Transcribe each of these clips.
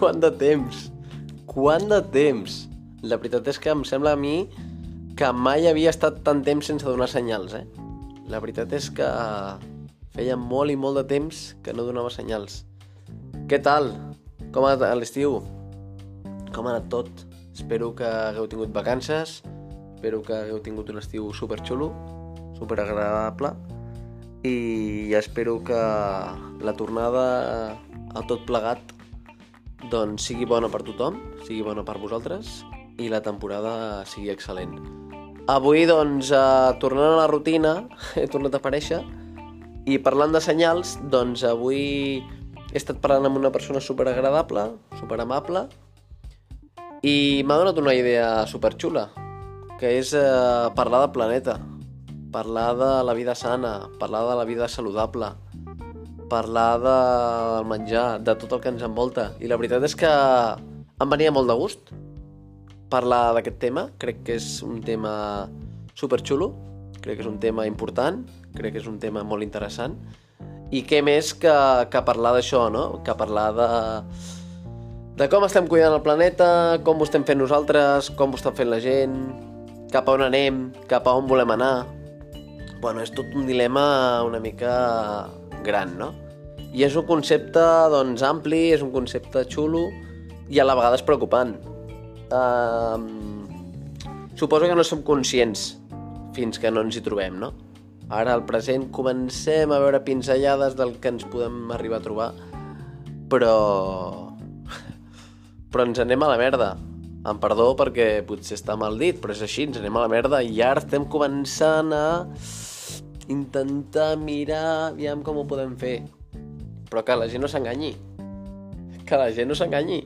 quant de temps! Quant de temps! La veritat és que em sembla a mi que mai havia estat tant temps sense donar senyals, eh? La veritat és que feia molt i molt de temps que no donava senyals. Què tal? Com ha anat l'estiu? Com ha anat tot? Espero que hagueu tingut vacances, espero que hagueu tingut un estiu super xulo, super agradable i espero que la tornada a tot plegat doncs sigui bona per tothom, sigui bona per vosaltres i la temporada sigui excel·lent. Avui, doncs, eh, tornant a la rutina, he tornat a aparèixer i parlant de senyals, doncs avui he estat parlant amb una persona super agradable, super amable i m'ha donat una idea super xula, que és eh, parlar del planeta, parlar de la vida sana, parlar de la vida saludable, parlar del menjar, de tot el que ens envolta. I la veritat és que em venia molt de gust parlar d'aquest tema. Crec que és un tema super xulo, crec que és un tema important, crec que és un tema molt interessant. I què més que, que parlar d'això, no? Que parlar de, de com estem cuidant el planeta, com ho estem fent nosaltres, com ho està fent la gent, cap a on anem, cap a on volem anar, bueno, és tot un dilema una mica gran, no? I és un concepte, doncs, ampli, és un concepte xulo i a la vegada és preocupant. Uh, suposo que no som conscients fins que no ens hi trobem, no? Ara, al present, comencem a veure pinzellades del que ens podem arribar a trobar, però... però ens anem a la merda. Em perdó perquè potser està mal dit, però és així, ens anem a la merda i ara estem començant a intentar mirar aviam com ho podem fer. Però que la gent no s'enganyi. Que la gent no s'enganyi.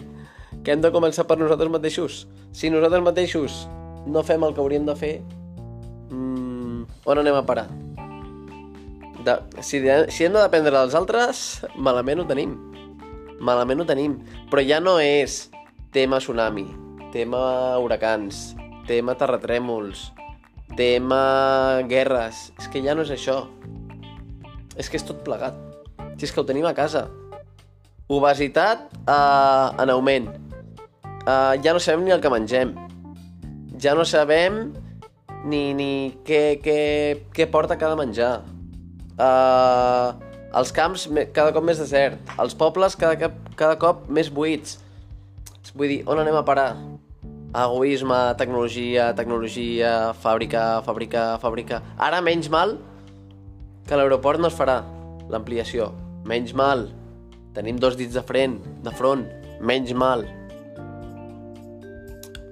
Que hem de començar per nosaltres mateixos. Si nosaltres mateixos no fem el que hauríem de fer, mmm, on anem a parar? De, si, de, si hem de dependre dels altres, malament ho tenim. Malament ho tenim. Però ja no és tema tsunami, tema huracans, tema terratrèmols, tema guerres, és que ja no és això. És que és tot plegat. Si és que ho tenim a casa. Obesitat eh, en augment. Eh, ja no sabem ni el que mengem. Ja no sabem ni, ni què, què, què porta cada menjar. Eh, els camps cada cop més desert. Els pobles cada, cada cop més buits. Vull dir, on anem a parar? Egoisme, tecnologia, tecnologia, fàbrica, fàbrica, fàbrica... Ara menys mal que l'aeroport no es farà, l'ampliació. Menys mal. Tenim dos dits de front, de front. Menys mal.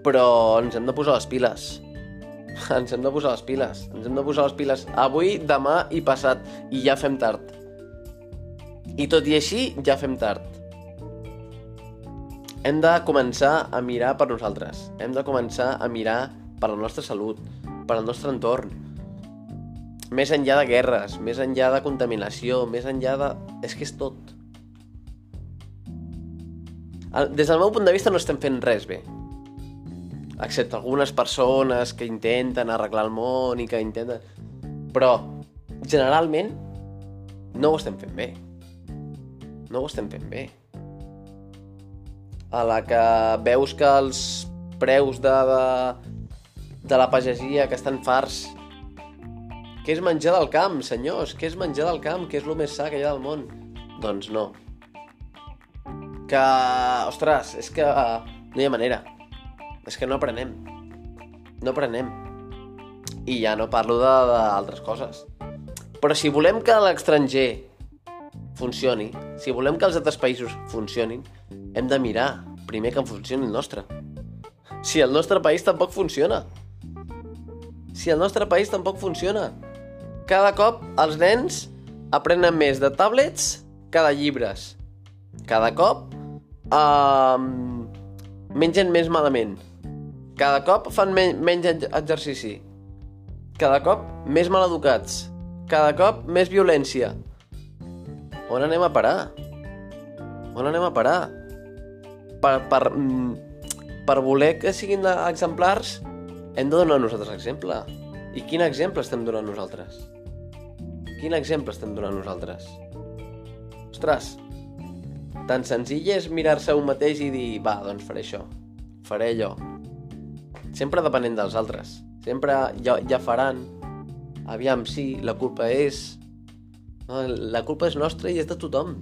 Però ens hem de posar les piles. Ens hem de posar les piles. Ens hem de posar les piles avui, demà i passat. I ja fem tard. I tot i així, ja fem tard hem de començar a mirar per nosaltres. Hem de començar a mirar per la nostra salut, per al nostre entorn. Més enllà de guerres, més enllà de contaminació, més enllà de... És que és tot. Des del meu punt de vista no estem fent res bé. Excepte algunes persones que intenten arreglar el món i que intenten... Però, generalment, no ho estem fent bé. No ho estem fent bé a la que veus que els preus de, de, de la pagesia que estan farts què és menjar del camp, senyors? Què és menjar del camp? Què és el més sa que hi ha del món? Doncs no. Que, ostres, és que no hi ha manera. És que no aprenem. No aprenem. I ja no parlo d'altres coses. Però si volem que l'estranger funcioni, si volem que els altres països funcionin, hem de mirar primer que funcioni el nostre. Si el nostre país tampoc funciona. Si el nostre país tampoc funciona. Cada cop els nens aprenen més de tablets que de llibres. Cada cop uh, mengen més malament. Cada cop fan men menys exercici. Cada cop més maleducats. Cada cop més violència. On anem a parar? On anem a parar? per, per, mm, per voler que siguin exemplars, hem de donar nosaltres exemple. I quin exemple estem donant nosaltres? Quin exemple estem donant nosaltres? Ostres, tan senzill és mirar-se un mateix i dir, va, doncs faré això, faré allò. Sempre depenent dels altres. Sempre ja, ja faran. Aviam, sí, la culpa és... La culpa és nostra i és de tothom.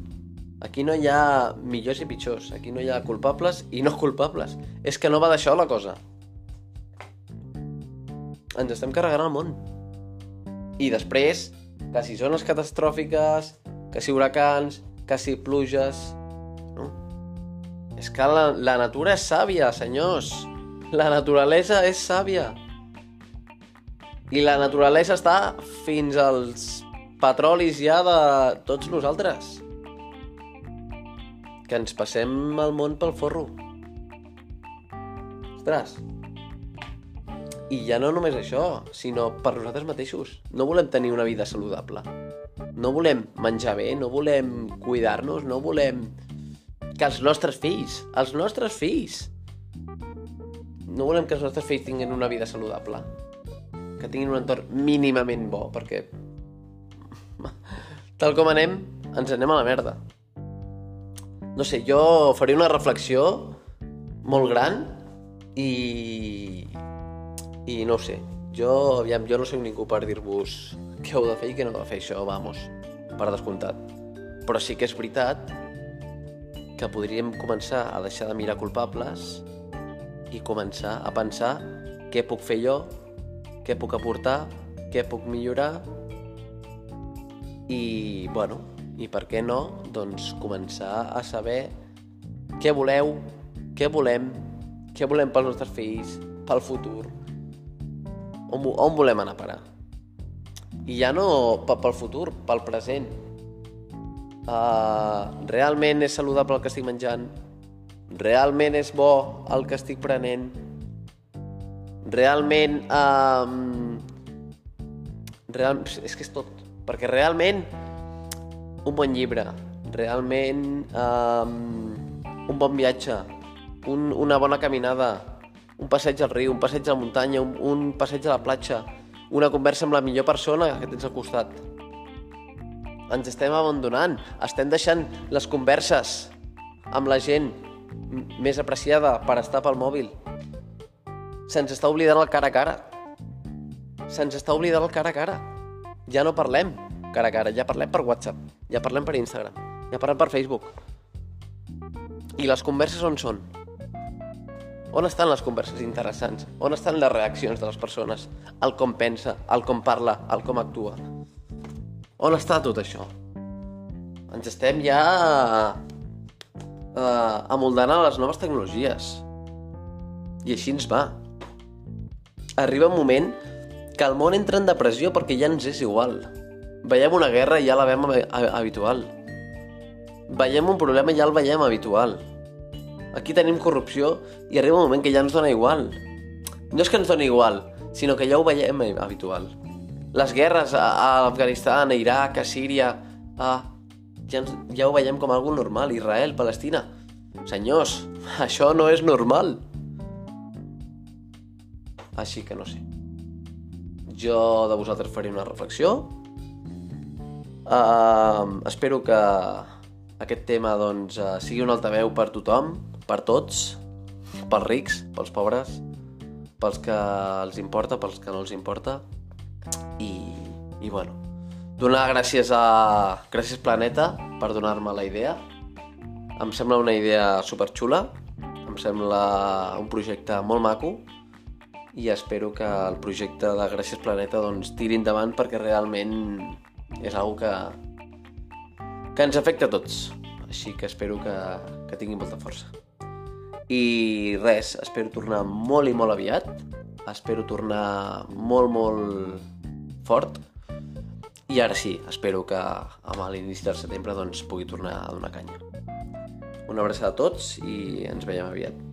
Aquí no hi ha millors i pitjors. Aquí no hi ha culpables i no culpables. És que no va d'això la cosa. Ens estem carregant el món. I després, que si zones catastròfiques, que si huracans, que si pluges... No? És que la, la natura és sàvia, senyors. La naturalesa és sàvia. I la naturalesa està fins als petrolis ja de tots nosaltres. Que ens passem el món pel forro. Ostres. I ja no només això, sinó per nosaltres mateixos. No volem tenir una vida saludable. No volem menjar bé, no volem cuidar-nos, no volem que els nostres fills, els nostres fills, no volem que els nostres fills tinguin una vida saludable. Que tinguin un entorn mínimament bo, perquè tal com anem, ens anem a la merda. No sé, jo faré una reflexió molt gran i... i no sé, jo, aviam, jo no soc ningú per dir-vos què heu de fer i què no heu de fer, això, vamos, per descomptat. Però sí que és veritat que podríem començar a deixar de mirar culpables i començar a pensar què puc fer jo, què puc aportar, què puc millorar i, bueno, i per què no, doncs començar a saber què voleu, què volem, què volem pels nostres fills, pel futur, on, on volem anar a parar. I ja no pel futur, pel present. Uh, realment és saludable el que estic menjant? Realment és bo el que estic prenent? Realment... Um, real, és que és tot. Perquè realment un bon llibre, realment um, un bon viatge, un, una bona caminada, un passeig al riu, un passeig a la muntanya, un, un passeig a la platja, una conversa amb la millor persona que tens al costat. Ens estem abandonant, estem deixant les converses amb la gent més apreciada per estar pel mòbil. Se'ns està oblidant el cara a cara. Se'ns està oblidant el cara a cara. Ja no parlem cara a cara, ja parlem per WhatsApp, ja parlem per Instagram, ja parlem per Facebook. I les converses on són? On estan les converses interessants? On estan les reaccions de les persones? El com pensa, el com parla, el com actua? On està tot això? Ens estem ja eh, amoldant a les noves tecnologies. I així ens va. Arriba un moment que el món entra en depressió perquè ja ens és igual. Veiem una guerra i ja la veiem habitual. Veiem un problema i ja el veiem habitual. Aquí tenim corrupció i arriba un moment que ja ens dona igual. No és que ens doni igual, sinó que ja ho veiem habitual. Les guerres a, a Afganistan, a Iraq, a Síria, a... Ja, ens, ja ho veiem com algo normal. Israel, Palestina. Senyors, això no és normal. Així que no sé. Jo de vosaltres faré una reflexió. Uh, espero que aquest tema doncs, uh, sigui un altaveu per tothom, per tots, pels rics, pels pobres, pels que els importa, pels que no els importa. I, i bueno, donar gràcies a Gràcies Planeta per donar-me la idea. Em sembla una idea superxula, em sembla un projecte molt maco i espero que el projecte de Gràcies Planeta doncs, tiri endavant perquè realment és una que, que ens afecta a tots. Així que espero que, que tingui molta força. I res, espero tornar molt i molt aviat. Espero tornar molt, molt fort. I ara sí, espero que amb l'inici del setembre doncs, pugui tornar a donar canya. Una abraçada a tots i ens veiem aviat.